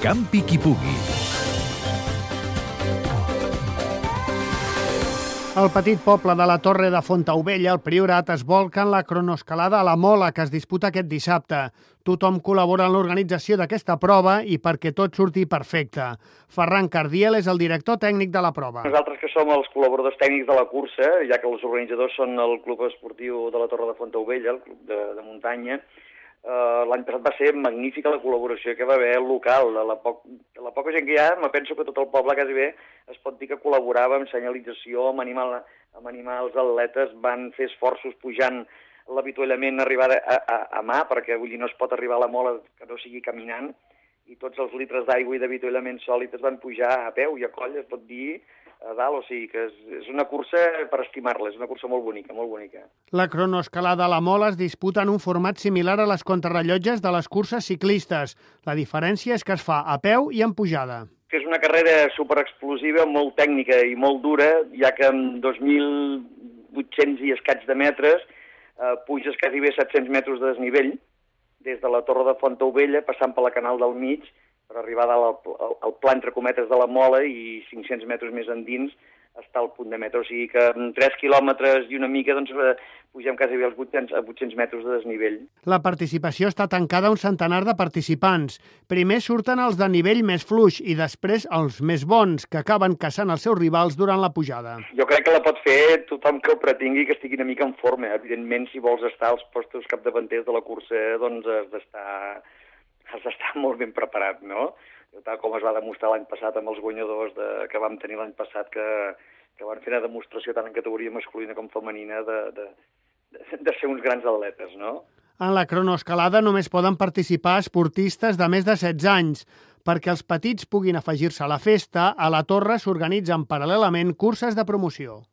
Campi qui pugui. El petit poble de la Torre de Fontaubella, al Priorat, es volca en la cronoescalada a la Mola, que es disputa aquest dissabte. Tothom col·labora en l'organització d'aquesta prova i perquè tot surti perfecte. Ferran Cardiel és el director tècnic de la prova. Nosaltres que som els col·laboradors tècnics de la cursa, ja que els organitzadors són el Club Esportiu de la Torre de Fontaubella, el club de, de muntanya, Uh, L'any passat va ser magnífica la col·laboració que va haver local. De la, poc, de la poca gent que hi ha, me penso que tot el poble quasi bé es pot dir que col·laborava amb senyalització, amb animar, amb animar els atletes, van fer esforços pujant l'avituallament arribar a, a, a mà, perquè vull dir, no es pot arribar a la mola que no sigui caminant, i tots els litres d'aigua i d'avituallament sòlid es van pujar a peu i a coll, es pot dir, a dalt, o sigui que és, és una cursa per estimar-la, és una cursa molt bonica, molt bonica. La cronoescalada a la Mola es disputa en un format similar a les contrarrellotges de les curses ciclistes. La diferència és que es fa a peu i en pujada. Que és una carrera superexplosiva, molt tècnica i molt dura, ja que amb 2.800 i escaig de metres eh, puges quasi bé 700 metres de desnivell, des de la Torre de Fontaubella, passant per la Canal del Mig, per arribar al, al, al pla entre cometes de la Mola i 500 metres més endins està al punt de metre. O sigui que amb 3 quilòmetres i una mica doncs, eh, pugem quasi bé als 800, a 800 metres de desnivell. La participació està tancada a un centenar de participants. Primer surten els de nivell més fluix i després els més bons, que acaben caçant els seus rivals durant la pujada. Jo crec que la pot fer tothom que ho pretingui que estigui una mica en forma. Evidentment, si vols estar als postos capdavanters de la cursa, doncs has d'estar has d'estar molt ben preparat, no? Tal com es va demostrar l'any passat amb els guanyadors de, que vam tenir l'any passat, que, que van fer una demostració tant en categoria masculina com femenina de, de, de, ser uns grans atletes, no? En la cronoescalada només poden participar esportistes de més de 16 anys. Perquè els petits puguin afegir-se a la festa, a la torre s'organitzen paral·lelament curses de promoció.